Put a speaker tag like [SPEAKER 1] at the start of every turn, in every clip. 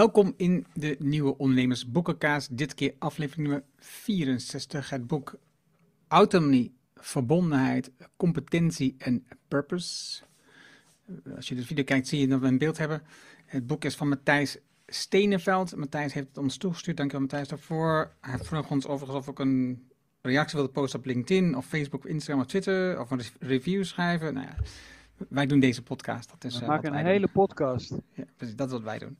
[SPEAKER 1] Welkom in de nieuwe Ondernemersboekenkaas. Dit keer aflevering nummer 64. Het boek Autonomie, Verbondenheid, Competentie en Purpose. Als je de video kijkt, zie je dat we een beeld hebben. Het boek is van Matthijs Steneveld. Matthijs heeft het ons toegestuurd. Dankjewel Matthijs daarvoor. Hij vroeg ons overigens of ik een reactie wilde posten op LinkedIn of Facebook, Instagram of Twitter. Of een review schrijven. Nou ja, wij doen deze podcast. Dat is,
[SPEAKER 2] We
[SPEAKER 1] uh,
[SPEAKER 2] maken een hele podcast.
[SPEAKER 1] ja, precies, dat is wat wij doen.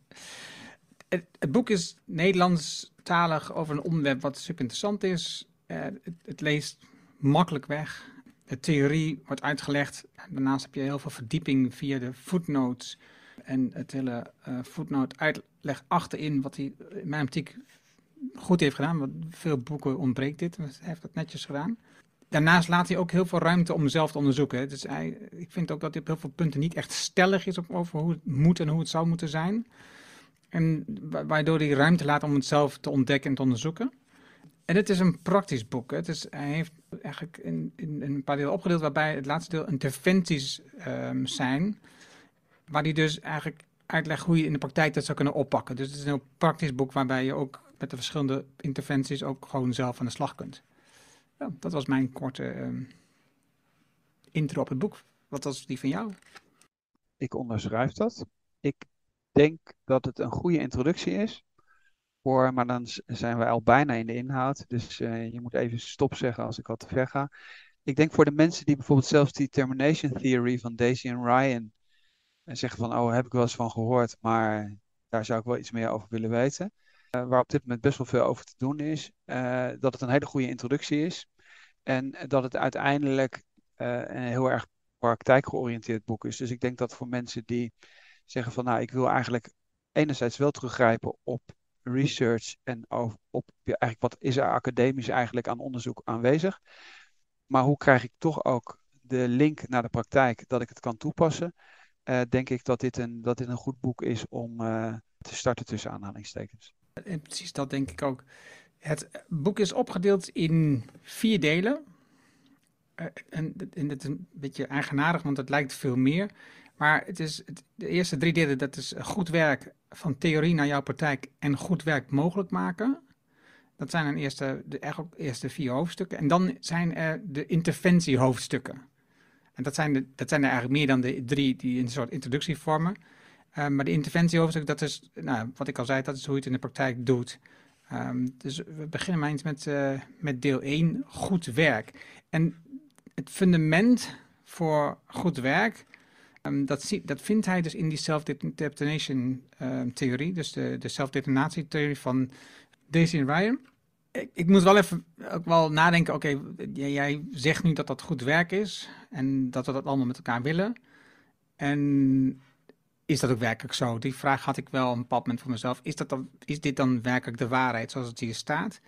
[SPEAKER 1] Het, boek is Nederlandstalig over een onderwerp wat super interessant is. Eh, het, leest makkelijk weg. De theorie wordt uitgelegd. Daarnaast heb je heel veel verdieping via de footnotes. En het hele eh footnote uitleg achterin, wat hij in mijn optiek goed heeft gedaan. Want veel boeken ontbreekt dit. Hij heeft dat netjes gedaan. Daarnaast laat hij ook heel veel ruimte om zelf te onderzoeken. Dus ik vind ook dat hij op heel veel punten niet echt stellig is over hoe het moet en hoe het zou moeten zijn. En wa- waardoor hij ruimte laat om het zelf te ontdekken en te onderzoeken. En het is een praktisch boek. Het is, hij heeft eigenlijk in, in, in een paar delen opgedeeld, waarbij het laatste deel interventies ehm, zijn. Waar hij dus eigenlijk uitlegt hoe je in de praktijk dat zou kunnen oppakken. Dus het is een heel praktisch boek waarbij je ook met de verschillende interventies ook gewoon zelf aan de slag kunt. Ja, dat was mijn korte ehm, intro op het boek. Wat was die van jou?
[SPEAKER 2] Ik onderschrijf dat. Ik denk dat het een goede introductie is. Voor, maar dan zijn we al bijna in de inhoud. Dus eh, je moet even stop zeggen als ik al te ver ga. Ik denk voor de mensen die bijvoorbeeld zelfs die termination theory van Daisy en Ryan en zeggen van, oh, heb ik wel eens van gehoord, maar daar zou ik wel iets meer over willen weten. Eh, waar op dit moment best wel veel over te doen is. eh, dat het een hele goede introductie is. En dat het uiteindelijk eh, een heel erg praktijkgeoriënteerd boek is. Dus ik denk dat voor mensen die zeggen van, nou, ik wil eigenlijk enerzijds wel teruggrijpen op research en op ja, eigenlijk wat is er academisch eigenlijk aan onderzoek aanwezig. Maar hoe krijg ik toch ook de link naar de praktijk dat ik het kan toepassen? Eh, denk ik dat dit een, dat dit een goed boek is om eh, te starten tussen aanhalingstekens.
[SPEAKER 1] En precies dat denk ik ook. Het boek is opgedeeld in vier delen. Eh, en, en dat is een beetje eigenaardig, want het lijkt veel meer. Maar het is het, de eerste drie delen, dat is goed werk van theorie naar jouw praktijk en goed werk mogelijk maken. Dat zijn dan eerste, de eigenlijk eerste vier hoofdstukken. En dan zijn er de interventiehoofdstukken. En dat zijn, dat zijn er eigenlijk meer dan de drie die een soort introductie vormen. Eh, maar de interventiehoofdstuk, dat is, nou, wat ik al zei, dat is hoe je het in de praktijk doet. Ehm, dus we beginnen maar eens met, eh, met deel 1, goed werk. En het fundament voor goed werk, ehm, dat, dat vindt hij dus in die self-determination ehm, theorie, dus de, de self-determinatietheorie van Daisy en Ryan. Ik, ik moet wel even ook wel nadenken, oké, jij, zegt nu dat dat goed werk is en dat we dat allemaal met elkaar willen. En is dat ook werkelijk zo? Die vraag had ik wel een bepaald moment voor mezelf. Is, dat dan, is dit dan werkelijk de waarheid zoals het hier staat?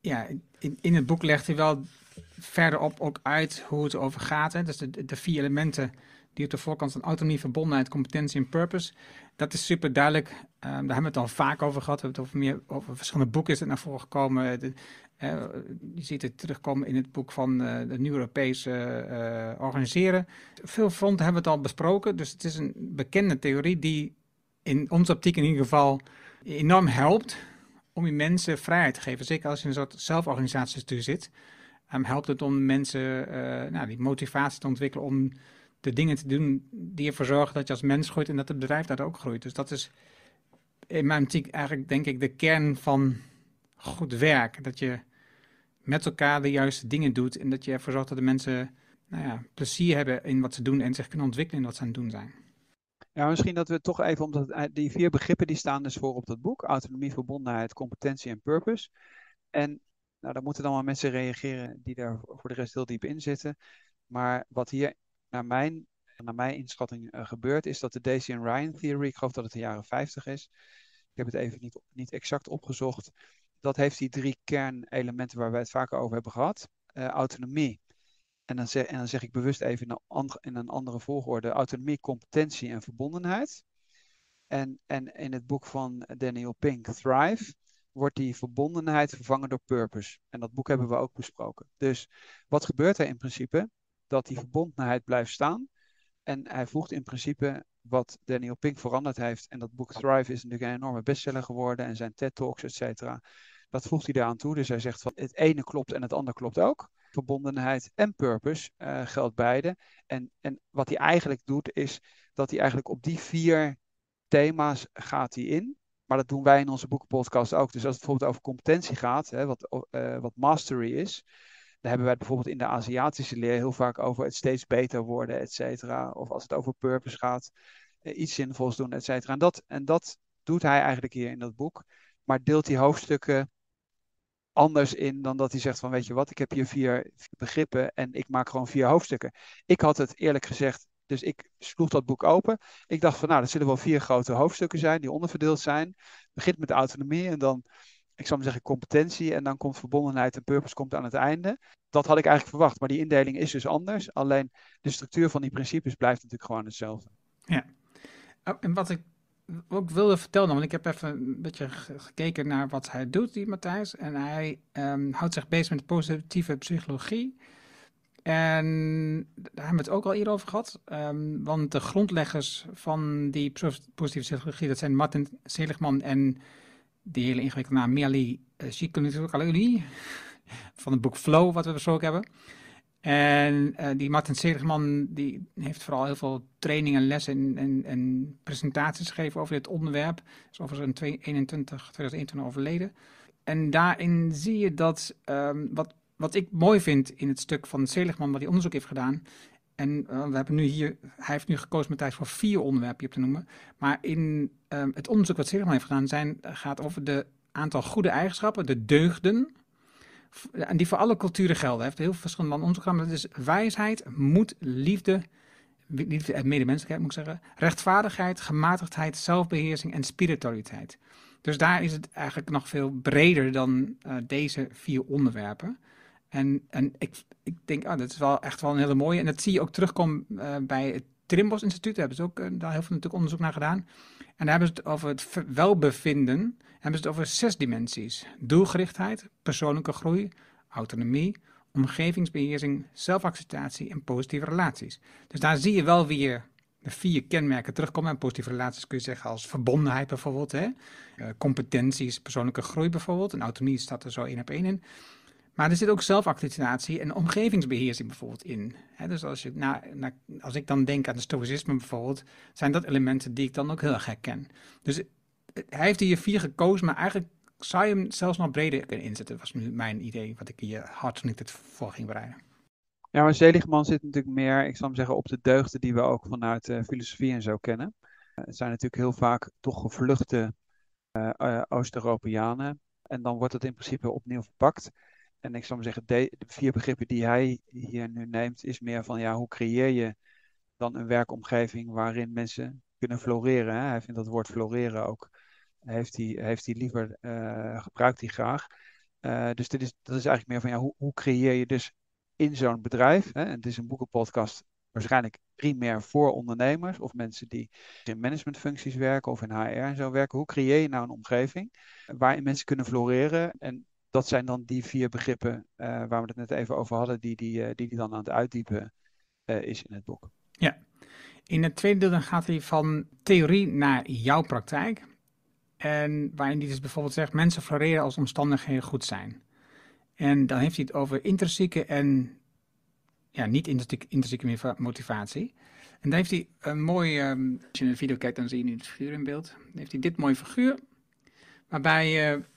[SPEAKER 1] Ja, in, in het boek legt hij wel verderop ook uit hoe het over gaat. Hè? Dus de, de vier elementen die op de voorkant van autonomie, verbondenheid, competentie en purpose. Dat is super duidelijk. Ehm, daar hebben we het al vaak over gehad. We hebben het over, meer, over verschillende boeken is het naar voren gekomen. Eh, je ziet het terugkomen in het boek van eh, de Nieuw Europese eh, Organiseren. Veel fronten hebben we het al besproken. Dus het is een bekende theorie die in onze optiek in ieder geval enorm helpt om je mensen vrijheid te geven. Zeker als je in een soort zelforganisatiestuur zit. Ehm, helpt het om mensen nou, die motivatie te ontwikkelen om de dingen te doen die ervoor zorgen dat je als mens groeit en dat het bedrijf daar ook groeit. Dus dat is in mijn optiek eigenlijk denk ik de kern van goed werk. Dat je met elkaar de juiste dingen doet en dat je ervoor zorgt dat de mensen nou ja, plezier hebben in wat ze doen en zich kunnen ontwikkelen in wat ze aan het doen zijn.
[SPEAKER 2] Ja, misschien dat we toch even, omdat het- die vier begrippen die staan dus voor op dat boek. Autonomie, verbondenheid, competentie en purpose. En nou, daar moeten dan wel mensen reageren die daar voor de rest heel diep in zitten. Maar wat hier naar mijn, naar mijn inschatting eh, gebeurt, is dat de Daisy en Ryan theory, ik geloof dat het de jaren 50 is. Ik heb het even niet, niet exact opgezocht. Dat heeft die drie kernelementen waar wij het vaker over hebben gehad. Eh, autonomie. En dan, zeg, en dan zeg ik bewust even in een, andere, een andere volgorde: autonomie, competentie en verbondenheid. En, en in het boek van Daniel Pink, Thrive, wordt die verbondenheid vervangen door purpose. En dat boek hebben we ook besproken. Dus wat gebeurt er in principe? Dat die verbondenheid blijft staan. En hij voegt in principe wat Daniel Pink veranderd heeft. En dat boek Thrive is natuurlijk een enorme bestseller geworden. En zijn TED-talks, et cetera. Dat voegt hij eraan toe. Dus hij zegt van het ene klopt en het andere klopt ook. Verbondenheid en purpose uh, geldt beide. En, en wat hij eigenlijk doet is dat hij eigenlijk op die vier thema's gaat hij in. Maar dat doen wij in onze boekenpodcast ook. Dus als het bijvoorbeeld over competentie gaat, hè, wat, uh, wat mastery is, dan hebben wij het bijvoorbeeld in de Aziatische leer heel vaak over het steeds beter worden, et cetera. Of als het over purpose gaat, uh, iets zinvols doen, et cetera. En dat, en dat doet hij eigenlijk hier in dat boek. Maar deelt die hoofdstukken anders in dan dat hij zegt van weet je wat, ik heb hier vier, begrippen en ik maak gewoon vier hoofdstukken. Ik had het eerlijk gezegd dus ik sloeg dat boek open. Ik dacht van nou, er zullen wel vier grote hoofdstukken zijn die onderverdeeld zijn. Begint met autonomie en dan, ik zou maar zeggen, competentie. En dan komt verbondenheid en purpose komt aan het einde. Dat had ik eigenlijk verwacht, maar die indeling is dus anders. Alleen de structuur van die principes blijft natuurlijk gewoon hetzelfde.
[SPEAKER 1] Ja, oh, en wat ik ook wilde vertellen, want ik heb even een beetje gekeken naar wat hij doet, die Matthijs. En hij um, houdt zich bezig met positieve psychologie. En daar hebben we het ook al eerder over gehad. Um, want de grondleggers van die positieve psychologie, dat zijn Martin Seligman en die hele ingewikkelde naam Miali uh, van het boek Flow, wat we besproken hebben. En uh, die Martin Seligman die heeft vooral heel veel trainingen, lessen en, en, en presentaties gegeven over dit onderwerp. Is overigens in 2021, 2021 overleden. En daarin zie je dat um, wat wat ik mooi vind in het stuk van Seligman, wat hij onderzoek heeft gedaan. En uh, we hebben nu hier, hij heeft nu gekozen met tijd voor vier onderwerpen te noemen. Maar in uh, het onderzoek wat Seligman heeft gedaan, zijn, gaat over de aantal goede eigenschappen, de deugden. En die voor alle culturen gelden. Hij heeft heel verschillende landen onderzoek. Dat is wijsheid, moed, liefde, liefde en medemenselijkheid moet ik zeggen. Rechtvaardigheid, gematigdheid, zelfbeheersing en spiritualiteit. Dus daar is het eigenlijk nog veel breder dan deze vier onderwerpen. En, en ik, denk, ah, dat is wel echt wel een hele mooie. En dat zie je ook terugkomen uh, bij het Trimbos Instituut. Daar hebben ze ook uh, daar heel veel natuurlijk onderzoek naar gedaan. En daar hebben ze het over het welbevinden. Hebben ze het over zes dimensies: doelgerichtheid, persoonlijke groei, autonomie, omgevingsbeheersing, zelfacceptatie en positieve relaties. Dus daar zie je wel weer de vier kenmerken terugkomen. En positieve relaties kun je zeggen als verbondenheid bijvoorbeeld. Hè? Uh, competenties, persoonlijke groei bijvoorbeeld. En autonomie staat er zo één op één in. Maar er zit ook zelfactualisatie en omgevingsbeheersing bijvoorbeeld in. dus als, je, als ik dan denk aan de stoïcisme bijvoorbeeld, zijn dat elementen die ik dan ook heel erg herken. Dus hij heeft hier vier gekozen, maar eigenlijk zou je hem zelfs nog breder kunnen inzetten. Dat was nu mijn idee, wat ik hier hard toen ik het voor ging bereiden.
[SPEAKER 2] Ja, maar Seligman zit natuurlijk meer, ik zou hem zeggen, op de deugden die we ook vanuit uh, filosofie en zo kennen. Het zijn natuurlijk heel vaak toch gevluchte Oost-Europeanen. En dan wordt het in principe opnieuw verpakt. En ik zou maar zeggen, de, vier begrippen die hij hier nu neemt, is meer van ja, hoe creëer je dan een werkomgeving waarin mensen kunnen floreren. Hè? Hij vindt dat woord floreren ook, heeft hij, heeft hij liever, uh, gebruikt hij graag. Uh, dus dit is, dat is eigenlijk meer van ja, hoe, hoe creëer je dus in zo'n bedrijf, hè? het is een boekenpodcast waarschijnlijk primair voor ondernemers of mensen die in managementfuncties werken of in HR en zo werken. Hoe creëer je nou een omgeving waarin mensen kunnen floreren en dat zijn dan die vier begrippen uh, waar we het net even over hadden, die die, uh, die, die dan aan het uitdiepen uh, is in het boek.
[SPEAKER 1] Ja, in het tweede deel dan gaat hij van theorie naar jouw praktijk. En waarin hij dus bijvoorbeeld zegt, mensen floreren als omstandigheden goed zijn. En dan heeft hij het over intrinsieke en ja, niet intrinsieke, motivatie. En dan heeft hij een mooi, um, als je een video kijkt dan zie je nu het figuur in beeld. Heeft hij dit mooie figuur, waarbij je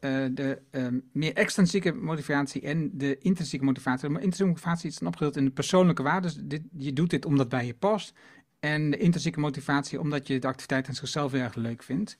[SPEAKER 1] uh, de um, meer extrinsieke motivatie en de intrinsieke motivatie. Maar intrinsieke motivatie is dan opgedeeld in de persoonlijke waarde. Dus je doet dit omdat bij je past. En de intrinsieke motivatie omdat je de activiteit aan zichzelf erg leuk vindt.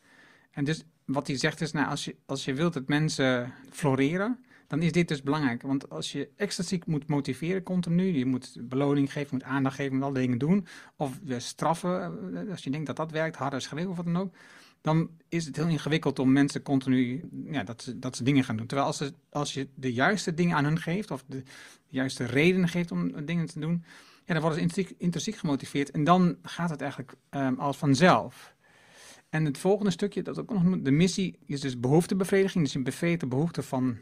[SPEAKER 1] En dus wat hij zegt is, nou, als je, als je wilt dat mensen floreren, dan is dit dus belangrijk. Want als je extrinsiek moet motiveren continu, je moet beloning geven, moet aandacht geven, moet alle dingen doen. Of straffen, eh, als je denkt dat dat werkt, harder schreeuwen of wat dan ook dan is het heel ingewikkeld om mensen continu ja, dat, ze, dat ze dingen gaan doen. Terwijl als, ze, als je de juiste dingen aan hun geeft, of de, juiste redenen geeft om dingen te doen, ja, dan worden ze intrinsiek, gemotiveerd. En dan gaat het eigenlijk um, als vanzelf. En het volgende stukje, dat ook nog de missie, is dus behoeftebevrediging. Dus je bevredigt de behoefte van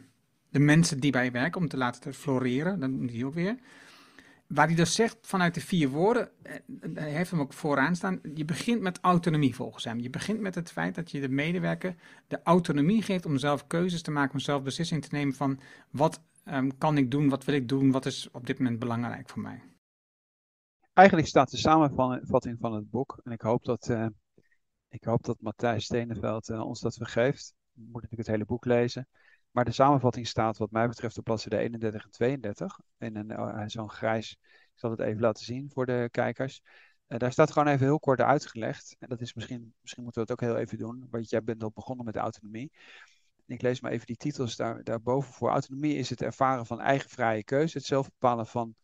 [SPEAKER 1] de mensen die bij je werken om te laten floreren. Dan moet die ook weer. Waar hij dus zegt vanuit de vier woorden, eh, hij heeft hem ook vooraan staan, je begint met autonomie volgens hem. Je begint met het feit dat je de medewerker de autonomie geeft om zelf keuzes te maken, om zelf beslissing te nemen van wat um, kan ik doen, wat wil ik doen, wat is op dit moment belangrijk voor mij.
[SPEAKER 2] Eigenlijk staat de samenvatting van het boek, en ik hoop dat, uh, ik hoop dat Matthijs Steneveld uh, ons dat vergeeft. Moeten natuurlijk het hele boek lezen. Maar de samenvatting staat wat mij betreft op bladzijde 31 en 32. In een, uh, zo'n grijs, ik zal het even laten zien voor de kijkers. Uh, daar staat gewoon even heel kort uitgelegd. En dat is misschien, misschien moeten we het ook heel even doen. Want jij bent al begonnen met autonomie. Ik lees maar even die titels daar, daarboven voor. Autonomie is het ervaren van eigen vrije keuze. Het zelf bepalen van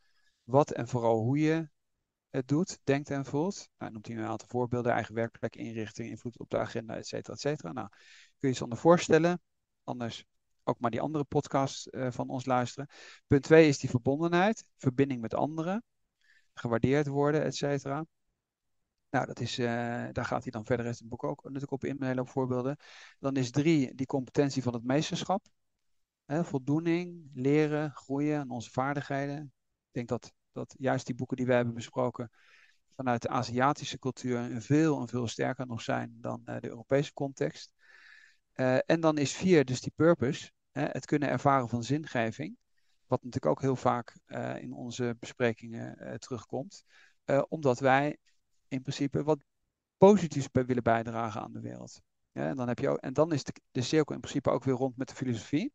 [SPEAKER 2] wat en vooral hoe je het doet, denkt en voelt. Nou, noemt hij een aantal voorbeelden. Eigen werkplek, inrichting, invloed op de agenda, et cetera, et cetera. Nou, kun je je zonder voorstellen. Anders ook maar die andere podcast uh, van ons luisteren. Punt 2 is die verbondenheid, verbinding met anderen, gewaardeerd worden, et cetera. Nou, dat is, uh, daar gaat hij dan verder in het boek ook natuurlijk op in, voorbeelden. Dan is drie die competentie van het meesterschap. Hè, voldoening, leren, groeien aan onze vaardigheden. Ik denk dat, dat juist die boeken die wij hebben besproken vanuit de Aziatische cultuur veel en veel sterker nog zijn dan uh, de Europese context. Uh, en dan is vier dus die purpose, hè, het kunnen ervaren van zingeving. Wat natuurlijk ook heel vaak uh, in onze besprekingen uh, terugkomt. omdat wij in principe wat positiefs willen bijdragen aan de wereld. En, dan heb je ook, en dan is de, de cirkel in principe ook weer rond met de filosofie.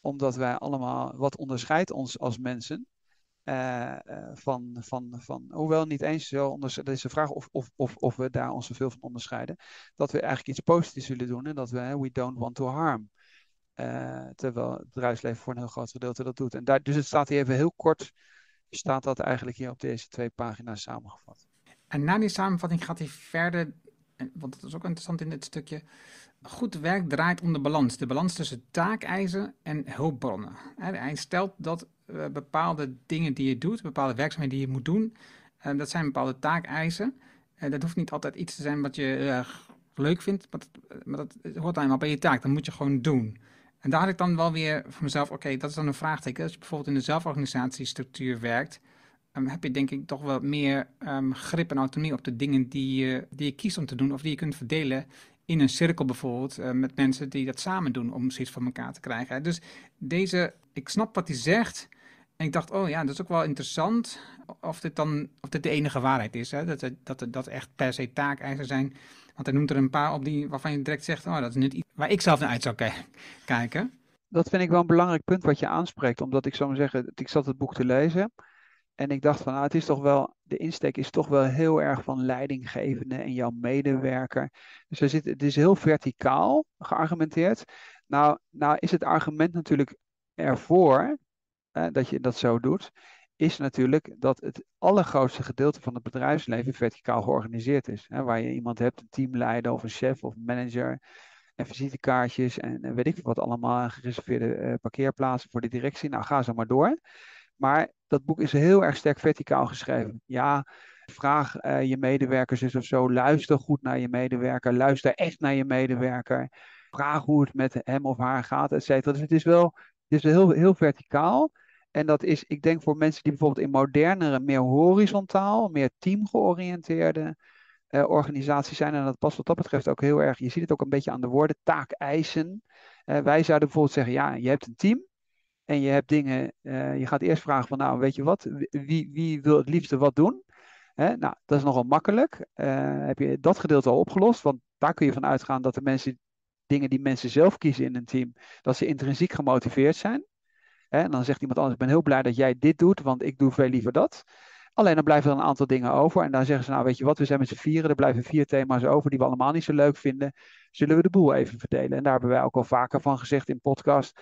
[SPEAKER 2] Omdat wij allemaal, wat onderscheidt ons als mensen uh, van, van, van, hoewel niet eens zo, onder, dat is de vraag of, of, of, of we daar ons zoveel van onderscheiden, dat we eigenlijk iets positiefs willen doen en dat we, we don't want to harm. Uh, terwijl het bedrijfsleven voor een heel groot gedeelte dat doet. En daar, dus het staat hier even heel kort, staat dat eigenlijk hier op deze twee pagina's samengevat.
[SPEAKER 1] En na die samenvatting gaat hij verder, want dat is ook interessant in dit stukje. Goed werk draait om de balans. De balans tussen taakeisen en hulpbronnen. Hij stelt dat bepaalde dingen die je doet, bepaalde werkzaamheden die je moet doen, uh, dat zijn bepaalde taakeisen. Uh, dat hoeft niet altijd iets te zijn wat je leuk vindt, maar dat, maar dat hoort bij je taak. Dat moet je gewoon doen. En daar had ik dan wel weer voor mezelf, oké, dat is dan een vraagteken. Als je bijvoorbeeld in de zelforganisatiestructuur werkt, um, heb je denk ik toch wel meer um, grip en autonomie op de dingen die je, die je kiest om te doen of die je kunt verdelen in een cirkel bijvoorbeeld met mensen die dat samen doen om zoiets van elkaar te krijgen. Dus deze, ik snap wat hij zegt en ik dacht, oh ja, dat is ook wel interessant of dit dan of dit de enige waarheid is. Hè? Dat, dat, dat echt per se taakeisen zijn. Want hij noemt er een paar op die, waarvan je direct zegt, oh dat is niet iets waar ik zelf naar uit zou kijken.
[SPEAKER 2] Dat vind ik wel een belangrijk punt wat je aanspreekt. Omdat ik zou maar zeggen, ik zat het boek te lezen. En ik dacht van, nou, het is toch wel, de insteek is toch wel heel erg van leidinggevende en jouw medewerker. Dus er zit, het is heel verticaal geargumenteerd. Nou, nou is het argument natuurlijk ervoor eh, dat je dat zo doet, is natuurlijk dat het allergrootste gedeelte van het bedrijfsleven verticaal georganiseerd is. Hè, waar je iemand hebt, een teamleider of een chef of manager en visitekaartjes en, en weet ik wat allemaal, gereserveerde uh, parkeerplaatsen voor de directie. Nou, ga zo maar door. Maar dat boek is heel erg sterk verticaal geschreven. Ja, vraag uh, je medewerkers eens of zo. Luister goed naar je medewerker. Luister echt naar je medewerker. Vraag hoe het met hem of haar gaat, et cetera. Dus het is wel, het is heel, heel verticaal. En dat is, ik denk voor mensen die bijvoorbeeld in modernere, meer horizontaal, meer teamgeoriënteerde uh, organisaties zijn. En dat past wat dat betreft ook heel erg. Je ziet het ook een beetje aan de woorden, taakeisen. Uh, wij zouden bijvoorbeeld zeggen, ja, je hebt een team. En je hebt dingen, uh, je gaat eerst vragen van, nou, weet je wat, wie, wie wil het liefste wat doen? Nou, dat is nogal makkelijk. heb je dat gedeelte al opgelost? Want daar kun je van uitgaan dat de mensen, dingen die mensen zelf kiezen in een team, dat ze intrinsiek gemotiveerd zijn. En dan zegt iemand anders, ik ben heel blij dat jij dit doet, want ik doe veel liever dat. Alleen dan blijven er een aantal dingen over. En dan zeggen ze, nou weet je wat, we zijn met z'n vieren, er blijven vier thema's over die we allemaal niet zo leuk vinden. Zullen we de boel even verdelen? En daar hebben wij ook al vaker van gezegd in podcast.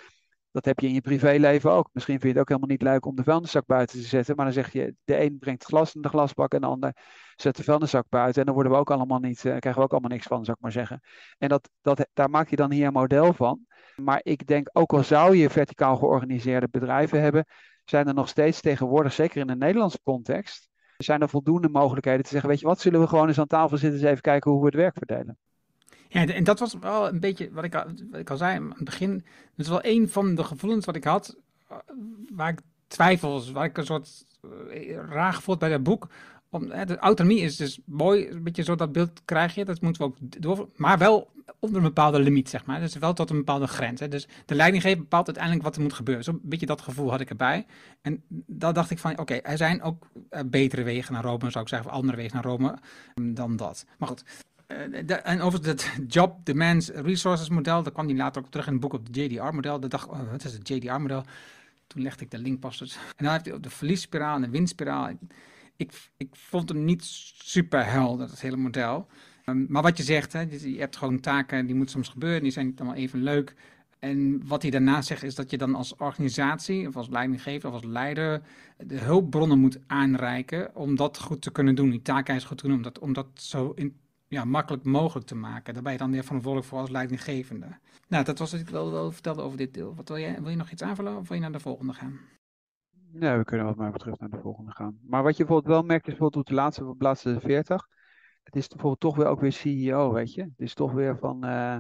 [SPEAKER 2] Dat heb je in je privéleven ook. Misschien vind je het ook helemaal niet leuk om de vuilniszak buiten te zetten. Maar dan zeg je, de een brengt glas in de glasbak en de ander zet de vuilniszak buiten. En dan worden we ook allemaal niet, uh, krijgen we ook allemaal niks van, zou ik maar zeggen. En dat, dat, daar maak je dan hier een model van. Maar ik denk, ook al zou je verticaal georganiseerde bedrijven hebben, zijn er nog steeds tegenwoordig, zeker in een Nederlandse context, zijn er voldoende mogelijkheden te zeggen, weet je wat, zullen we gewoon eens aan tafel zitten eens even kijken hoe we het werk verdelen.
[SPEAKER 1] Ja, en dat was wel een beetje wat ik, al, wat ik al zei aan het begin. Dat is wel een van de gevoelens wat ik had, waar ik twijfels, waar ik een soort uh, raar gevoeld bij dat boek. Om, de autonomie is dus mooi, een beetje zo dat beeld krijg je, dat moeten we ook door, maar wel onder een bepaalde limiet, zeg maar. Dus wel tot een bepaalde grens. Hè. Dus de leidinggever bepaalt uiteindelijk wat er moet gebeuren. Zo'n beetje dat gevoel had ik erbij. En dan dacht ik van, oké, er zijn ook betere wegen naar Rome, zou ik zeggen, of andere wegen naar Rome dan dat. Maar goed, uh, en over het Job Demands Resources model, daar kwam hij later ook terug in het boek op het JDR-model. Dat dacht oh, wat is het JDR-model? Toen legde ik de link pas. En dan heeft hij de verliesspiraal en de winstspiraal. Ik, ik vond hem niet super helder, dat hele model. Um, maar wat je zegt, hè, je hebt gewoon taken die moeten soms gebeuren, die zijn niet allemaal even leuk. En wat hij daarna zegt is dat je dan als organisatie, of als leidinggever, of als leider, de hulpbronnen moet aanreiken om dat goed te kunnen doen, die taakijs goed te doen, om dat, om dat zo in, ja, makkelijk mogelijk te maken. Daar ben je dan weer verantwoordelijk voor als leidinggevende. Nou, dat was wat ik wel, wel vertelde over dit deel. Wat wil, jij, wil je nog iets aanvullen of wil je naar de volgende gaan?
[SPEAKER 2] Ja, we kunnen wat mij betreft naar de volgende gaan. Maar wat je bijvoorbeeld wel merkt is bijvoorbeeld de laatste, laatste 40. Het is bijvoorbeeld toch weer ook weer CEO, weet je. Het is toch weer van uh,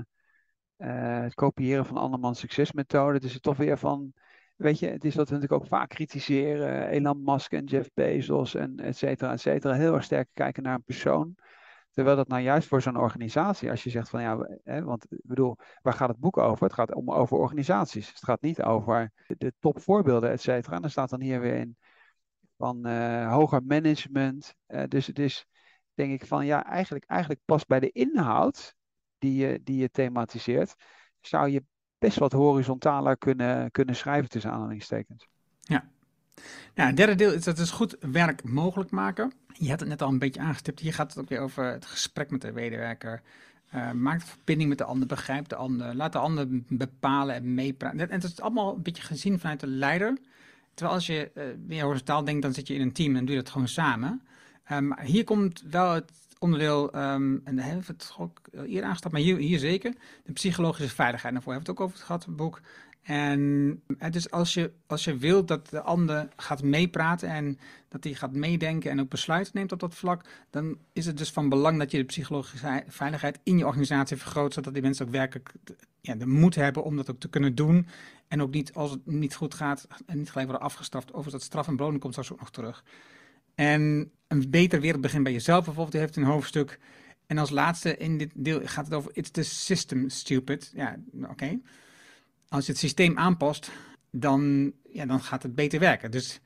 [SPEAKER 2] uh, het kopiëren van andermans succesmethode. Het is toch weer van, weet je, het is dat we natuurlijk ook vaak kritiseren. Elon Musk en Jeff Bezos en et cetera, et cetera. Heel erg sterk kijken naar een persoon. Terwijl dat nou juist voor zo'n organisatie, als je zegt van ja, hè, want ik bedoel, waar gaat het boek over? Het gaat om over organisaties. Het gaat niet over de topvoorbeelden, et cetera. En er staat dan hier weer in van uh, hoger management. Uh, dus het is, denk ik van ja, eigenlijk, eigenlijk pas bij de inhoud die je, die je thematiseert, zou je best wat horizontaler kunnen, kunnen schrijven tussen aanhalingstekens.
[SPEAKER 1] Ja. Nou, het derde deel is dat is goed werk mogelijk maken. Je had het net al een beetje aangestipt. Hier gaat het ook weer over het gesprek met de medewerker. Uh, maak de verbinding met de ander, begrijp de ander, laat de ander bepalen en meepraten. En het is allemaal een beetje gezien vanuit de leider. Terwijl als je uh, meer horizontaal denkt, dan zit je in een team en doe je dat gewoon samen. Maar hier komt wel het onderdeel, um, en daar hebben we het ook eerder aangestapt, maar hier, hier zeker, de psychologische veiligheid. Daarvoor hebben we het ook over gehad, het boek. En dus als je, als je wilt dat de ander gaat meepraten en dat hij gaat meedenken en ook besluiten neemt op dat vlak, dan is het dus van belang dat je de psychologische veiligheid in je organisatie vergroot, zodat die mensen ook werkelijk ja, de moed hebben om dat ook te kunnen doen. En ook niet, als het niet goed gaat, en niet gelijk worden afgestraft. Over dat straf en beloning komt straks ook nog terug. En een beter wereld begint bij jezelf bijvoorbeeld, heeft een hoofdstuk. En als laatste in dit deel gaat het over It's the system stupid. Ja, oké als je het systeem aanpast, dan, ja, dan gaat het beter werken. Dus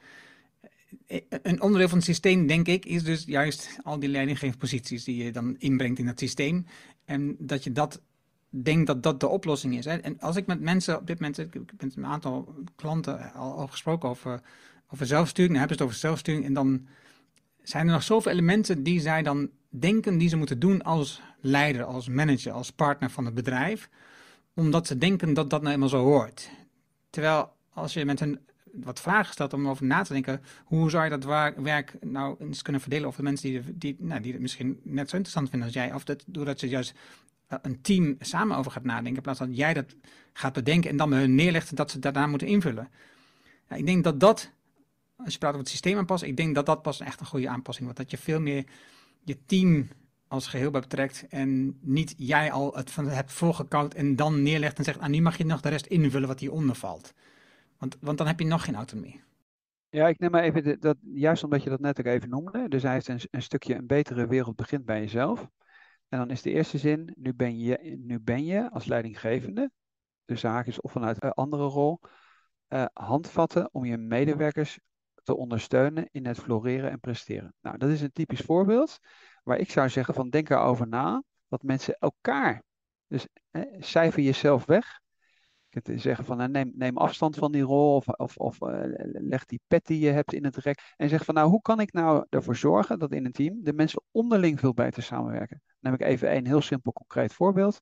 [SPEAKER 1] eh, een onderdeel van het systeem, denk ik, is dus juist al die leidinggevende posities die je dan inbrengt in het systeem. En dat je dat denkt dat dat de oplossing is. Hè. En als ik met mensen op dit moment, ik heb met een aantal klanten al, al gesproken over, over zelfsturing, dan hebben ze het over zelfsturing. En dan zijn er nog zoveel elementen die zij dan denken die ze moeten doen als leider, als manager, als partner van het bedrijf omdat ze denken dat dat nou eenmaal zo hoort. Terwijl als je met hen wat vragen stelt om over na te denken, hoe zou je dat werk nou eens kunnen verdelen over de mensen die, die, nou, die het misschien net zo interessant vinden als jij, of dat, doordat ze juist eh, een team samen over gaat nadenken, in plaats van dat jij dat gaat bedenken en dan bij hun neerlegt dat ze daarna moeten invullen. Ja, ik denk dat dat, als je praat over het systeem aanpassen, ik denk dat dat pas echt een goede aanpassing wordt. Dat je veel meer je team als geheel betrekt. En niet jij al het van hebt voorgekoud en dan neerlegt en zegt, ah, nu mag je nog de rest invullen wat hieronder valt. Want, want dan heb je nog geen autonomie.
[SPEAKER 2] Ja, ik neem maar even, dat, juist omdat je dat net ook even noemde. Dus hij heeft een, een stukje een betere wereld begint bij jezelf. En dan is de eerste zin, nu ben je, nu ben je als leidinggevende, de zaak is of vanuit een andere rol, uh, handvatten om je medewerkers te ondersteunen in het floreren en presteren. Nou, dat is een typisch voorbeeld waar ik zou zeggen van denk erover na dat mensen elkaar, dus hè, cijfer jezelf weg. Je kunt zeggen van nou, neem, neem afstand van die rol of, of, of uh, leg die pet die je hebt in het rek. En zeg van nou hoe kan ik nou ervoor zorgen dat in een team de mensen onderling veel beter samenwerken. Dan neem ik even een heel simpel concreet voorbeeld.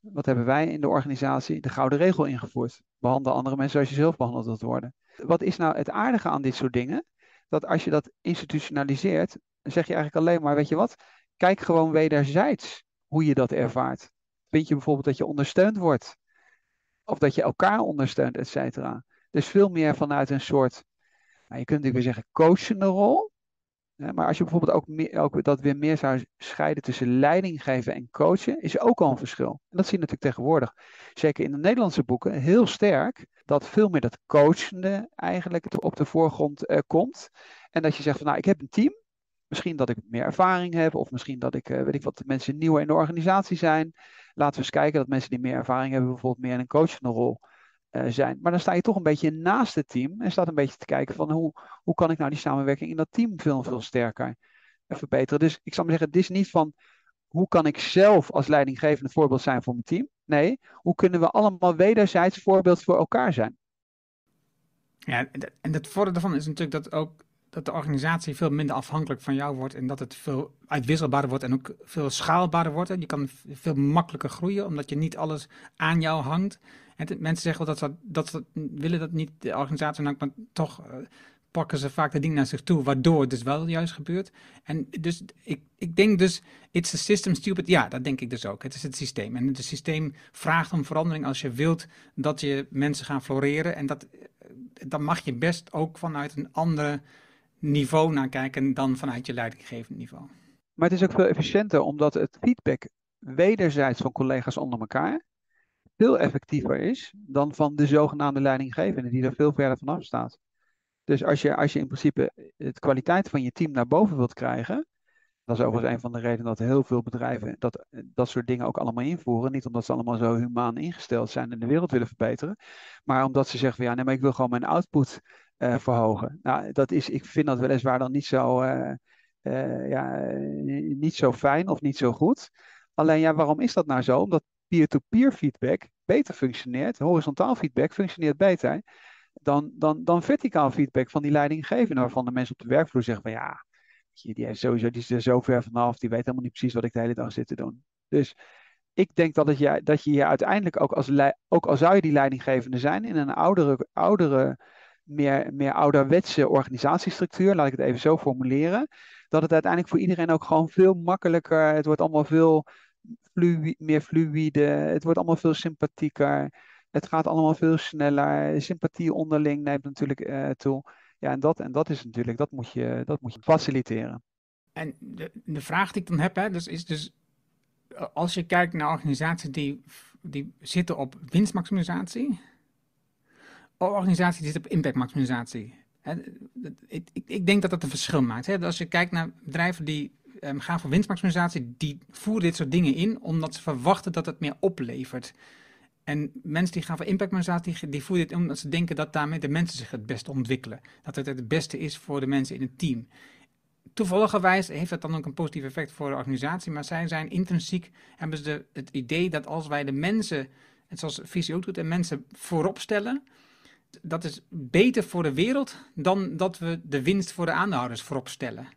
[SPEAKER 2] Wat hebben wij in de organisatie? De gouden regel ingevoerd. Behandel andere mensen zoals je zelf behandeld wilt worden. Wat is nou het aardige aan dit soort dingen? Dat als je dat institutionaliseert, zeg je eigenlijk alleen maar, weet je wat, kijk gewoon wederzijds hoe je dat ervaart. Vind je bijvoorbeeld dat je ondersteund wordt? Of dat je elkaar ondersteunt, et cetera. Dus veel meer vanuit een soort, nou, je kunt natuurlijk weer zeggen, coachende rol. Maar als je bijvoorbeeld ook, meer, ook dat weer meer zou scheiden tussen leiding geven en coachen, is ook al een verschil. En dat zie je natuurlijk tegenwoordig. Zeker in de Nederlandse boeken heel sterk dat veel meer dat coachende eigenlijk op de voorgrond uh, komt. En dat je zegt van nou, ik heb een team. Misschien dat ik meer ervaring heb, of misschien dat ik, uh, weet ik wat, mensen nieuwer in de organisatie zijn. Laten we eens kijken dat mensen die meer ervaring hebben, bijvoorbeeld meer in een coachende rol uh, zijn. Maar dan sta je toch een beetje naast het team en staat een beetje te kijken van hoe, hoe kan ik nou die samenwerking in dat team veel, veel sterker verbeteren. Dus ik zou maar zeggen, het is niet van hoe kan ik zelf als leidinggevende voorbeeld zijn voor mijn team. Nee, hoe kunnen we allemaal wederzijds voorbeeld voor elkaar zijn?
[SPEAKER 1] Ja, en het voordeel daarvan is natuurlijk dat ook dat de organisatie veel minder afhankelijk van jou wordt en dat het veel uitwisselbaarder wordt en ook veel schaalbaarder wordt. Je kan veel makkelijker groeien omdat je niet alles aan jou hangt. En mensen zeggen wel dat ze, dat ze willen dat niet de organisatie, maar toch uh, pakken ze vaak de dingen naar zich toe, waardoor het dus wel juist gebeurt. En dus ik, ik denk dus, it's a system stupid. Ja, dat denk ik dus ook. Het is het systeem. En het systeem vraagt om verandering als je wilt dat je mensen gaan floreren. En dat, dan mag je best ook vanuit een ander niveau naar kijken dan vanuit je leidinggevend niveau.
[SPEAKER 2] Maar het is ook veel efficiënter omdat het feedback wederzijds van collega's onder elkaar veel effectiever is dan van de zogenaamde leidinggevende die er veel verder vanaf staat. Dus als je, als je in principe de kwaliteit van je team naar boven wilt krijgen, dat is overigens een van de redenen dat heel veel bedrijven dat, dat soort dingen ook allemaal invoeren. Niet omdat ze allemaal zo humaan ingesteld zijn en de wereld willen verbeteren, maar omdat ze zeggen van ja, nee, maar ik wil gewoon mijn output uh, verhogen. Nou, dat is, ik vind dat weliswaar dan niet zo, uh, uh, ja, niet zo fijn of niet zo goed. Alleen ja, waarom is dat nou zo? Omdat peer-to-peer -peer feedback beter functioneert, horizontaal feedback functioneert beter dan, dan, dan verticaal feedback van die leidinggevende, waarvan de mensen op de werkvloer zeggen van ja, die, sowieso, die is er zo ver vanaf, die weet helemaal niet precies wat ik de hele dag zit te doen. Dus ik denk dat, het je, dat je hier uiteindelijk ook als, ook al zou je die leidinggevende zijn in een oudere, oudere meer, meer ouderwetse organisatiestructuur, laat ik het even zo formuleren, dat het uiteindelijk voor iedereen ook gewoon veel makkelijker, het wordt allemaal veel flu meer fluïde, het wordt allemaal veel sympathieker. Het gaat allemaal veel sneller. Sympathie onderling neemt natuurlijk uh, toe. Ja, en dat, en dat is natuurlijk, dat moet je, dat moet je faciliteren.
[SPEAKER 1] En de, de vraag die ik dan heb, hè, dus is dus, als je kijkt naar organisaties die, die zitten op winstmaximisatie, of organisaties die zitten op impactmaximisatie. Ik, ik, denk dat dat een verschil maakt. Als je kijkt naar bedrijven die um, gaan voor winstmaximisatie, die voeren dit soort dingen in omdat ze verwachten dat het meer oplevert. En mensen die gaan voor impactmaximatie, die, voeren dit omdat ze denken dat daarmee de mensen zich het beste ontwikkelen. Dat het het beste is voor de mensen in het team. Toevalligerwijs heeft dat dan ook een positief effect voor de organisatie, maar zij zijn intrinsiek, hebben ze de, het idee dat als wij de mensen, en zoals Visie ook doet, de mensen voorop stellen, dat is beter voor de wereld dan dat we de winst voor de aandeelhouders voorop stellen.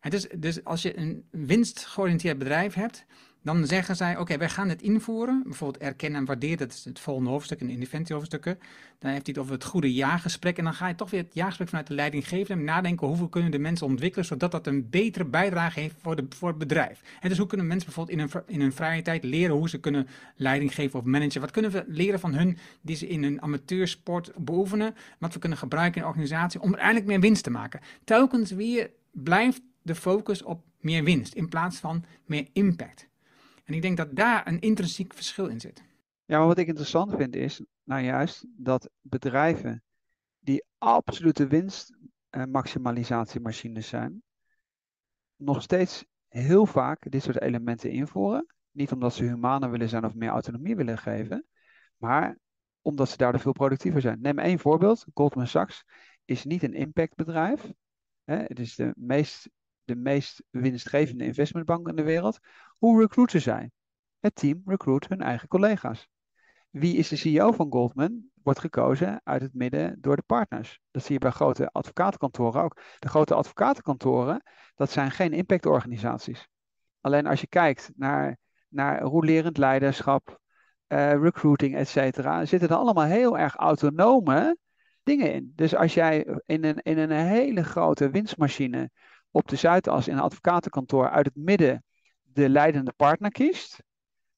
[SPEAKER 1] Het is, dus als je een winstgeoriënteerd bedrijf hebt, dan zeggen zij, oké, wij gaan het invoeren. Bijvoorbeeld erkennen en waarderen, dat is het volgende hoofdstuk in de interventiehoofdstukken. Dan heeft hij het over het goede jaargesprek. En dan ga je toch weer het jaargesprek vanuit de leidinggevende nadenken, hoeveel kunnen de mensen ontwikkelen, zodat dat een betere bijdrage heeft voor, de, voor het bedrijf. En dus hoe kunnen mensen bijvoorbeeld in hun, in vrije tijd leren hoe ze kunnen leiding geven of managen. Wat kunnen we leren van hun die ze in hun amateursport beoefenen, wat we kunnen gebruiken in de organisatie om uiteindelijk meer winst te maken. Telkens weer blijft de focus op meer winst in plaats van meer impact. En ik denk dat daar een intrinsiek verschil in zit.
[SPEAKER 2] Ja, maar wat ik interessant vind is, nou juist, dat bedrijven die absolute winstmaximalisatiemachines zijn, nog steeds heel vaak dit soort elementen invoeren. Niet omdat ze humaner willen zijn of meer autonomie willen geven, maar omdat ze daardoor veel productiever zijn. Neem één voorbeeld. Goldman Sachs is niet een impactbedrijf. Het is de meest de meest winstgevende investmentbank in de wereld. Hoe recruiten zij? Het team recruit hun eigen collega's. Wie is de CEO van Goldman? Wordt gekozen uit het midden door de partners. Dat zie je bij grote advocatenkantoren ook. De grote advocatenkantoren, dat zijn geen impactorganisaties. Alleen als je kijkt naar, naar rolerend leiderschap, uh, recruiting, et cetera, zitten er allemaal heel erg autonome dingen in. Dus als jij in een, in een hele grote winstmachine op de Zuidas in een advocatenkantoor uit het midden de leidende partner kiest,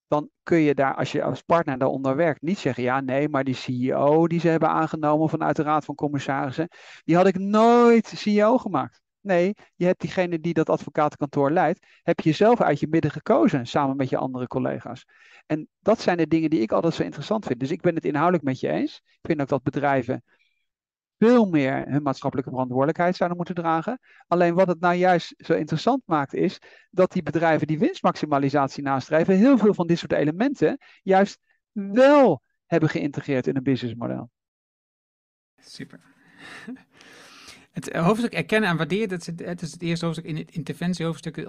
[SPEAKER 2] dan kun je daar, als je als partner daaronder werkt, niet zeggen: ja, nee, maar die CEO die ze hebben aangenomen vanuit de Raad van Commissarissen, die had ik nooit CEO gemaakt. Nee, je hebt diegene die dat advocatenkantoor leidt, heb je zelf uit je midden gekozen samen met je andere collega's. En dat zijn de dingen die ik altijd zo interessant vind. Dus ik ben het inhoudelijk met je eens. Ik vind ook dat bedrijven veel meer hun maatschappelijke verantwoordelijkheid zouden moeten dragen. Alleen wat het nou juist zo interessant maakt, is dat die bedrijven die winstmaximalisatie nastreven, heel veel van dit soort elementen juist wel hebben geïntegreerd in een businessmodel.
[SPEAKER 1] Super. Het hoofdstuk erkennen en waarderen, dat het, het, is het eerste hoofdstuk in het interventiehoofdstuk.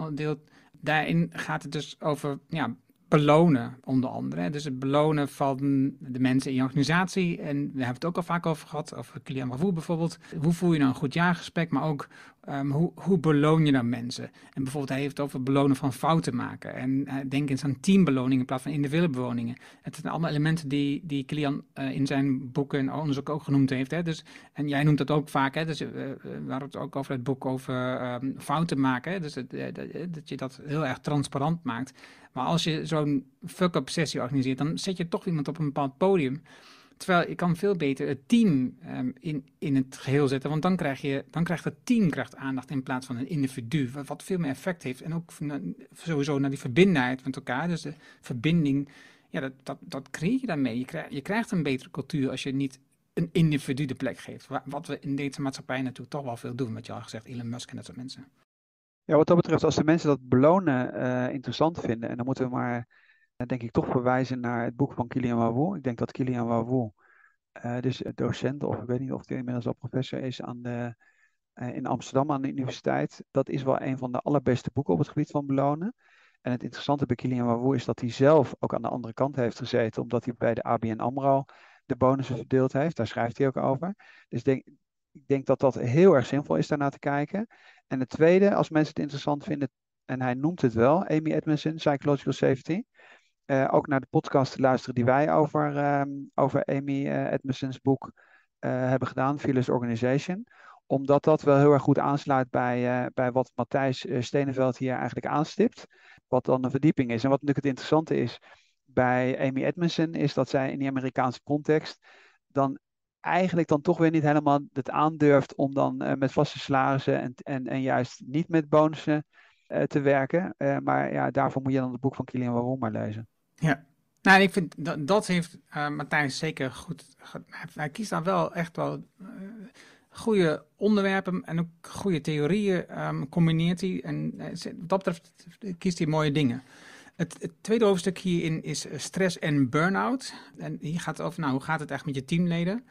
[SPEAKER 1] Daarin gaat het dus over ja, belonen, onder andere. Dus het belonen van de mensen in je organisatie. En we hebben het ook al vaak over gehad, over Ravoux bijvoorbeeld. Hoe voel je nou een goed jaargesprek, maar ook um, hoe, hoe beloon je dan mensen? En bijvoorbeeld hij heeft het over belonen van fouten maken. En uh, denk eens aan teambeloningen in plaats van individuele beloningen. Het zijn allemaal elementen die, die Kilian uh, in zijn boeken en onderzoek ook genoemd heeft. Hè? Dus, en jij noemt dat ook vaak. Hè? Dus, uh, we hadden het ook over het boek over um, fouten maken. Hè? Dus dat je dat heel erg transparant maakt. Maar als je zo'n fuck-up sessie organiseert, dan zet je toch iemand op een bepaald podium. Terwijl je kan veel beter het team um, in, in het geheel zetten. Want dan, krijg je, dan krijgt het team krijgt aandacht in plaats van een individu. Wat, veel meer effect heeft. En ook sowieso naar die verbindenheid met elkaar. Dus de verbinding, ja, dat, dat, dat creëer je daarmee. Je, je krijgt een betere cultuur als je niet een individu de plek geeft. Wat we in deze maatschappij natuurlijk toch wel veel doen. Wat je al gezegd, Elon Musk en dat soort mensen.
[SPEAKER 2] Ja, wat dat betreft, als de mensen dat belonen uh, interessant vinden, en dan moeten we maar, denk ik, toch verwijzen naar het boek van Kilian Wawou. Ik denk dat Kilian Wawou, uh, dus docent, of ik weet niet of hij inmiddels al professor is aan de, in Amsterdam aan de universiteit. Dat is wel een van de allerbeste boeken op het gebied van belonen. En het interessante bij Kilian Wawou is dat hij zelf ook aan de andere kant heeft gezeten, omdat hij bij de ABN AMRO de bonussen verdeeld heeft. Daar schrijft hij ook over. Dus denk, ik denk dat dat heel erg zinvol is daarna te kijken. En het tweede, als mensen het interessant vinden, en hij noemt het wel, Amy Edmondson, Psychological Safety. Uh, ook naar de podcast te luisteren die wij over, uh, over Amy uh, Edmondson's boek eh, hebben gedaan, Fearless Organization. Omdat dat wel heel erg goed aansluit bij, bij wat Matthijs Steneveld hier eigenlijk aanstipt. Wat dan een verdieping is. En wat natuurlijk het interessante is bij Amy Edmondson, is dat zij in die Amerikaanse context dan eigenlijk dan toch weer niet helemaal het aandurft om dan met vaste salarissen en, en, en juist niet met bonussen te werken. Maar ja, daarvoor moet je dan het boek van Kilian Waarom maar lezen.
[SPEAKER 1] Ja, nou, ik vind dat, dat heeft Matthijs zeker goed. Hij kiest daar wel echt wel goede onderwerpen en ook goede theorieën um, combineert hij. En wat dat betreft kiest hij mooie dingen. Het, het, tweede hoofdstuk hierin is stress en burn-out. En hier gaat het over, nou, hoe gaat het echt met je teamleden?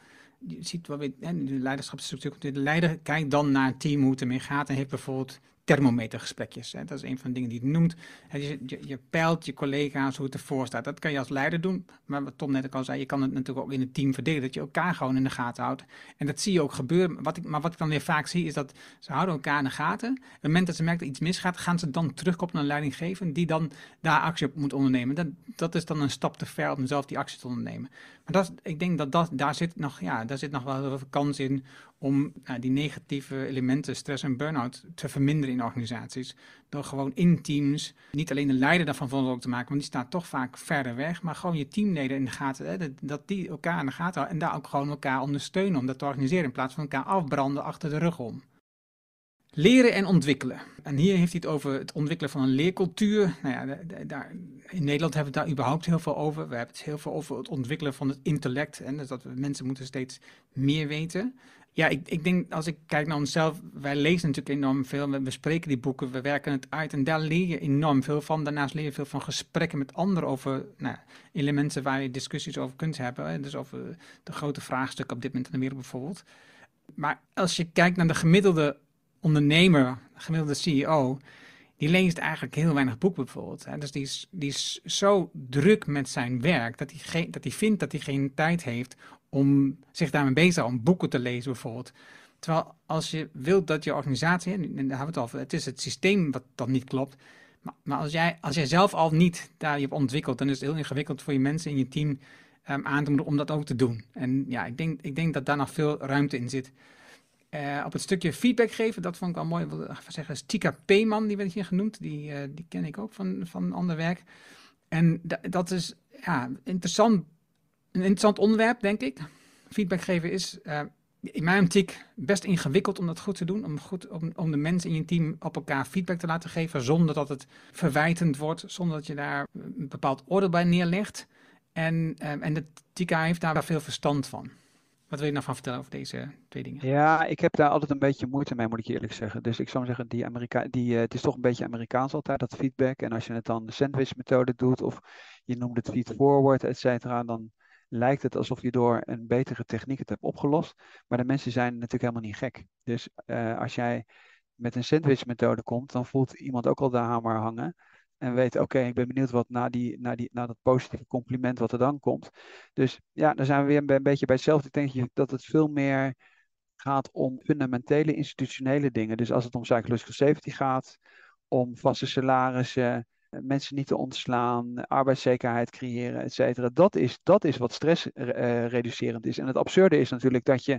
[SPEAKER 1] je ziet wel weer, de leiderschapsstructuur, de leider kijkt dan naar het team, hoe het ermee gaat en heeft bijvoorbeeld thermometergesprekjes. Hè. Dat is een van de dingen die het noemt. Je, je, je, peilt je collega's hoe het ervoor staat. Dat kan je als leider doen. Maar wat Tom net ook al zei, je kan het natuurlijk ook in het team verdelen. Dat je elkaar gewoon in de gaten houdt. En dat zie je ook gebeuren. Wat ik, maar wat ik dan weer vaak zie, is dat ze houden elkaar in de gaten. Op het moment dat ze merken dat iets misgaat, gaan ze dan terugkoppelen naar een leidinggevende die dan daar actie op moet ondernemen. Dat, dat is dan een stap te ver om zelf die actie te ondernemen. Maar dat, ik denk dat, dat daar, zit nog, ja, daar zit nog wel heel veel kans in om nou, die negatieve elementen, stress en burn-out, te verminderen in organisaties. Door gewoon in teams, niet alleen de leider daarvan verantwoordelijk te maken, want die staat toch vaak verder weg, maar gewoon je teamleden in de gaten, hè, dat die elkaar in de gaten houden en daar ook gewoon elkaar ondersteunen om dat te organiseren, in plaats van elkaar afbranden achter de rug om. Leren en ontwikkelen. En hier heeft hij het over het ontwikkelen van een leercultuur. Nou ja, daar, in Nederland hebben we het daar überhaupt heel veel over. We hebben het heel veel over het ontwikkelen van het intellect. En dus dat we, mensen moeten steeds meer weten. Ja, ik, ik denk als ik kijk naar onszelf, wij lezen natuurlijk enorm veel, we bespreken die boeken, we werken het uit en daar leer je enorm veel van. Daarnaast leer je veel van gesprekken met anderen over nou, elementen waar je discussies over kunt hebben. Dus over de grote vraagstukken op dit moment in de wereld bijvoorbeeld. Maar als je kijkt naar de gemiddelde ondernemer, de gemiddelde CEO, die leest eigenlijk heel weinig boeken bijvoorbeeld. Hè. Dus die is, die is zo druk met zijn werk dat hij, dat hij vindt dat hij geen tijd heeft om zich daarmee bezig te om boeken te lezen bijvoorbeeld. Terwijl als je wilt dat je organisatie, en daar hebben we het over, het is het systeem wat dan niet klopt. Maar, maar, als, jij, als jij zelf al niet daar je hebt ontwikkeld, dan is het heel ingewikkeld voor je mensen in je team um, aan te moeten om dat ook te doen. En ja, ik denk, ik denk dat daar nog veel ruimte in zit. Uh, op het stukje feedback geven, dat vond ik wel mooi. Ik wil zeggen, is Tika Peeman, die werd hier genoemd. Die, uh, die ken ik ook van, van ander werk. En dat is ja, interessant een interessant onderwerp, denk ik. Feedback geven is, uh, in mijn optiek best ingewikkeld om dat goed te doen. Om, goed, om, om de mensen in je team op elkaar feedback te laten geven. Zonder dat het verwijtend wordt. Zonder dat je daar een bepaald oordeel bij neerlegt. En, um, en de TICA heeft daar veel verstand van. Wat wil je nou van vertellen over deze twee dingen?
[SPEAKER 2] Ja, ik heb daar altijd een beetje moeite mee, moet ik je eerlijk zeggen. Dus ik zou zeggen, die Amerika die, uh, het is toch een beetje Amerikaans altijd, dat feedback. En als je het dan de sandwich methode doet, of je noemt het feed forward, et cetera, dan lijkt het alsof je door een betere techniek het hebt opgelost. Maar de mensen zijn natuurlijk helemaal niet gek. Dus uh, als jij met een sandwich methode komt, dan voelt iemand ook al de hamer hangen. En weet, oké, ik ben benieuwd wat na, die, na, die, na dat positieve compliment wat er dan komt. Dus ja, dan zijn we weer een, beetje bij hetzelfde. Ik denk dat het veel meer gaat om fundamentele institutionele dingen. Dus als het om psychological safety gaat, om vaste salarissen, mensen niet te ontslaan, arbeidszekerheid creëren, et cetera. Dat is, dat is wat stressreducerend is. En het absurde is natuurlijk dat je,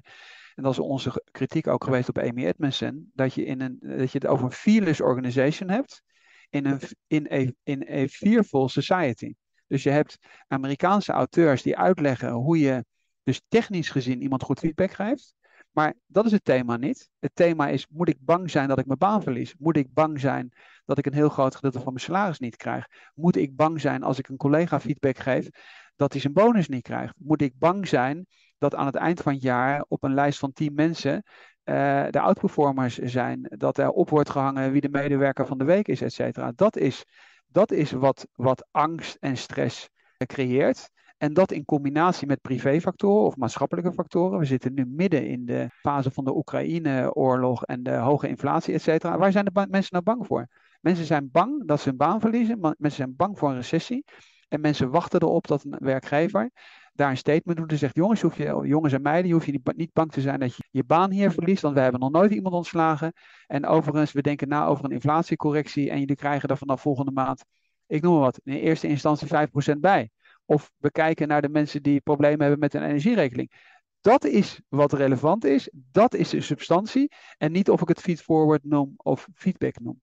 [SPEAKER 2] en dat is onze kritiek ook geweest op Amy Edmondson, dat je, in een, dat je het over een fearless organization hebt in een in a, in a fearful society. Dus je hebt Amerikaanse auteurs die uitleggen hoe je dus technisch gezien iemand goed feedback geeft. Maar dat is het thema niet. Het thema is, moet ik bang zijn dat ik mijn baan verlies? Moet ik bang zijn dat ik een heel groot gedeelte van mijn salaris niet krijg? Moet ik bang zijn als ik een collega feedback geef dat hij zijn bonus niet krijgt? Moet ik bang zijn dat aan het eind van het jaar op een lijst van 10 mensen uh, de outperformers zijn, dat er op wordt gehangen wie de medewerker van de week is, et cetera. Dat is, dat is wat, wat angst en stress creëert. En dat in combinatie met privéfactoren of maatschappelijke factoren. We zitten nu midden in de fase van de Oekraïne-oorlog en de hoge inflatie, et cetera. Waar zijn de mensen nou bang voor? Mensen zijn bang dat ze hun baan verliezen. Mensen zijn bang voor een recessie. En mensen wachten erop dat een werkgever daar een statement doet en zegt: jongens, hoef je, jongens en meiden, je hoeft je niet bang te zijn dat je je baan hier verliest, want we hebben nog nooit iemand ontslagen. En overigens, we denken na over een inflatiecorrectie en jullie krijgen er vanaf volgende maand, ik noem maar wat, in eerste instantie 5% bij. Of we kijken naar de mensen die problemen hebben met een energierekening. Dat is wat relevant is, dat is de substantie. En niet of ik het feedforward noem of feedback noem.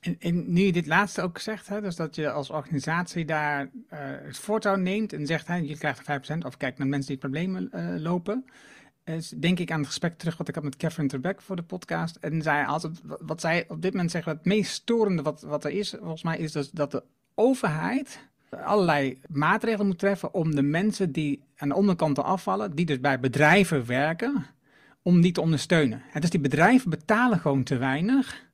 [SPEAKER 1] En, nu je dit laatste ook zegt, hè, dus dat je als organisatie daar uh, het voortouw neemt en zegt, hè, je krijgt 5%, of kijk naar mensen die problemen uh, lopen. Is, denk ik aan het gesprek terug wat ik had met Catherine Terbeck voor de podcast. En zij altijd, wat zij op dit moment zeggen, het meest storende wat, wat er is, volgens mij, is dus dat de overheid allerlei maatregelen moet treffen om de mensen die aan de onderkant afvallen, die dus bij bedrijven werken, om die te ondersteunen. En dus die bedrijven betalen gewoon te weinig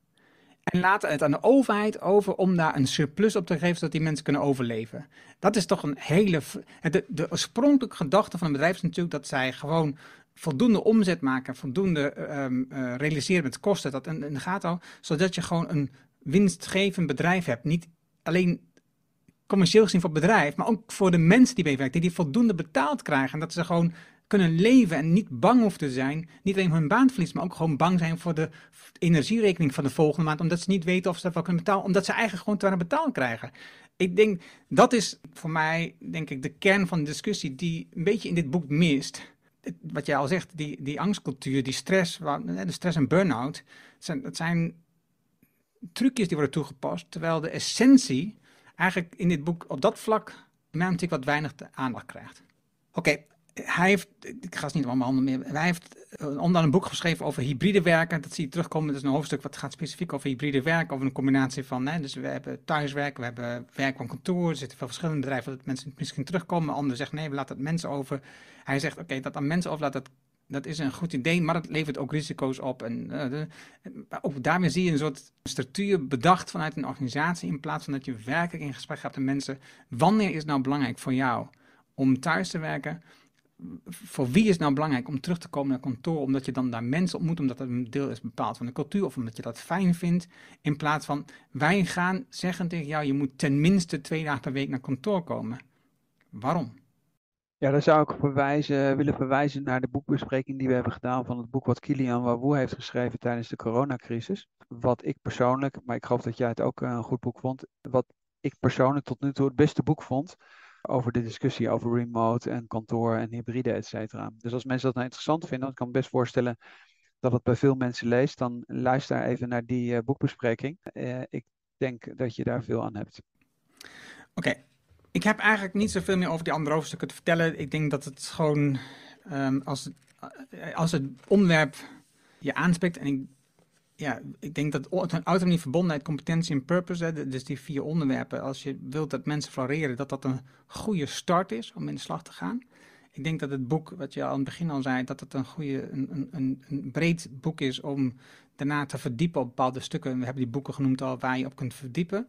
[SPEAKER 1] en laten het aan de overheid over om daar een surplus op te geven, zodat die mensen kunnen overleven. Dat is toch een hele. De, de oorspronkelijke gedachte van een bedrijf is natuurlijk dat zij gewoon voldoende omzet maken, voldoende um, uh, realiseren met kosten, dat in, in de gaten zodat je gewoon een winstgevend bedrijf hebt. Niet alleen commercieel gezien voor het bedrijf, maar ook voor de mensen die bij werken, die, voldoende betaald krijgen. En dat ze gewoon kunnen leven en niet bang hoeven te zijn. Niet alleen hun baan verliezen, maar ook gewoon bang zijn voor de energierekening van de volgende maand. Omdat ze niet weten of ze dat wel kunnen betalen. Omdat ze eigenlijk gewoon te weinig betaald krijgen. Ik denk, dat is voor mij, denk ik, de kern van de discussie die een beetje in dit boek mist. Wat jij al zegt, die, die angstcultuur, die stress, de stress en burn-out. zijn, dat zijn trucjes die worden toegepast. Terwijl de essentie eigenlijk in dit boek op dat vlak, mijn wat weinig aandacht krijgt. Oké, hij heeft, ik ga het niet allemaal handen meer, hij heeft eh, onder een boek geschreven over hybride werken. Dat zie je terugkomen. Dat is een hoofdstuk wat gaat specifiek over hybride werken, over een combinatie van, hè, dus we hebben thuiswerk, we hebben werk van kantoor, er zitten veel verschillende bedrijven dat mensen misschien terugkomen. Anderen zeggen nee, we laten het mensen over. Hij zegt oké, dat aan mensen overlaten, dat, dat is een goed idee, maar het levert ook risico's op. En uh, ook daarmee zie je een soort structuur bedacht vanuit een organisatie, in plaats van dat je werkelijk in gesprek gaat met mensen. Wanneer is nou belangrijk voor jou om thuis te werken? voor wie is het nou belangrijk om terug te komen naar kantoor? Omdat je dan daar mensen ontmoet, omdat dat een deel is bepaald van de cultuur of omdat je dat fijn vindt. In plaats van wij gaan zeggen tegen jou, je moet tenminste twee dagen per week naar kantoor komen. Waarom?
[SPEAKER 2] Ja, dan zou ik verwijzen, willen verwijzen naar de boekbespreking die we hebben gedaan van het boek wat Kilian Wawoe heeft geschreven tijdens de coronacrisis. Wat ik persoonlijk, maar ik geloof dat jij het ook een goed boek vond, wat ik persoonlijk tot nu toe het beste boek vond over de discussie over remote en kantoor en hybride, et cetera. Dus als mensen dat nou interessant vinden, dan kan ik best voorstellen dat het bij veel mensen leest, dan luister even naar die uh, boekbespreking. Uh, ik denk dat je daar veel aan hebt.
[SPEAKER 1] Oké, ik heb eigenlijk niet zoveel meer over die andere hoofdstukken te vertellen. Ik denk dat het gewoon, um, als, eh, als het onderwerp je aanspreekt, en ik, ja, ik denk dat autonomie, verbondenheid, competentie en purpose, hè, dus die vier onderwerpen, als je wilt dat mensen floreren, dat dat een goede start is om in de slag te gaan. Ik denk dat het boek, wat je aan het begin al zei, dat het een, goede, een, een, een breed boek is om daarna te verdiepen op bepaalde stukken. We hebben die boeken genoemd al waar je op kunt verdiepen.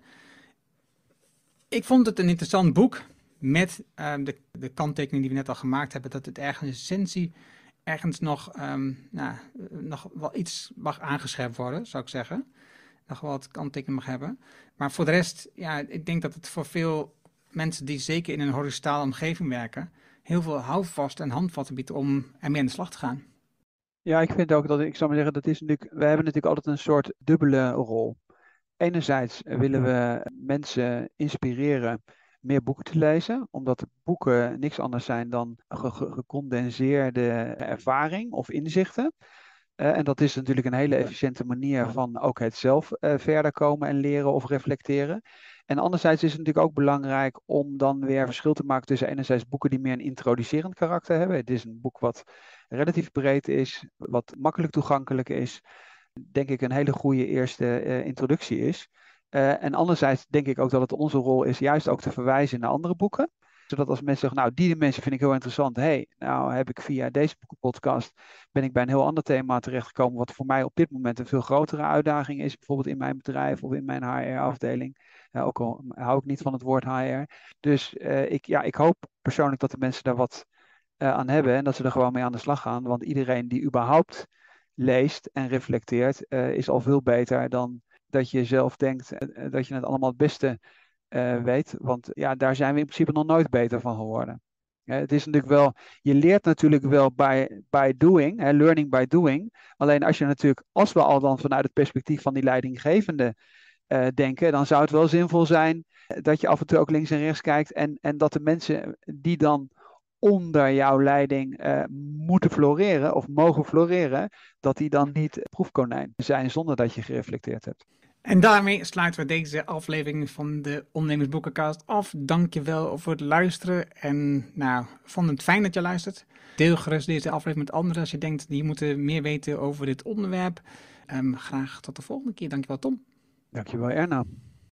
[SPEAKER 1] Ik vond het een interessant boek met um, de, de kanttekening die we net al gemaakt hebben, dat het ergens in essentie ergens nog, um, nou, nog wel iets mag aangescherpt worden, zou ik zeggen. Nog wel wat kanttekening mag hebben. Maar voor de rest, ja, ik denk dat het voor veel mensen die zeker in een horizontale omgeving werken, heel veel houvast en handvatten biedt om ermee aan de slag te gaan.
[SPEAKER 2] Ja, ik vind ook dat, ik zou maar zeggen, dat is natuurlijk, we hebben natuurlijk altijd een soort dubbele rol. Enerzijds willen we mensen inspireren meer boeken te lezen, omdat boeken niks anders zijn dan gecondenseerde ervaring of inzichten. Uh, en dat is natuurlijk een hele efficiënte manier van ook het zelf uh, verder komen en leren of reflecteren. En anderzijds is het natuurlijk ook belangrijk om dan weer verschil te maken tussen enerzijds boeken die meer een introducerend karakter hebben. Het is een boek wat relatief breed is, wat makkelijk toegankelijk is. Denk ik een hele goede eerste uh, introductie is. Uh, en anderzijds denk ik ook dat het onze rol is juist ook te verwijzen naar andere boeken. Zodat als mensen zeggen, nou die mensen vind ik heel interessant. hey, nou heb ik via deze boekenpodcast ben ik bij een heel ander thema terechtgekomen. Wat voor mij op dit moment een veel grotere uitdaging is. Bijvoorbeeld in mijn bedrijf of in mijn HR-afdeling. Uh, ook al hou ik niet van het woord HR. Dus ik, ja, ik hoop persoonlijk dat de mensen daar wat aan hebben. En dat ze er gewoon mee aan de slag gaan. Want iedereen die überhaupt leest en reflecteert, is al veel beter dan dat je zelf denkt eh, dat je het allemaal het beste weet. Want ja, daar zijn we in principe nog nooit beter van geworden. het is natuurlijk wel, je leert natuurlijk wel by, by doing, hè, learning by doing. Alleen als je natuurlijk, als we al dan vanuit het perspectief van die leidinggevende denken, dan zou het wel zinvol zijn dat je af en toe ook links en rechts kijkt en, en dat de mensen die dan onder jouw leiding uh, moeten floreren of mogen floreren, dat die dan niet proefkonijn zijn zonder dat je gereflecteerd hebt.
[SPEAKER 1] En daarmee sluiten we deze aflevering van de Ondernemersboekencast af. Dankjewel voor het luisteren. En nou, vond het fijn dat je luistert. Deel gerust deze aflevering met anderen als je denkt, die moeten meer weten over dit onderwerp. Um, graag tot de volgende keer. Dankjewel Tom.
[SPEAKER 2] Dankjewel Erna.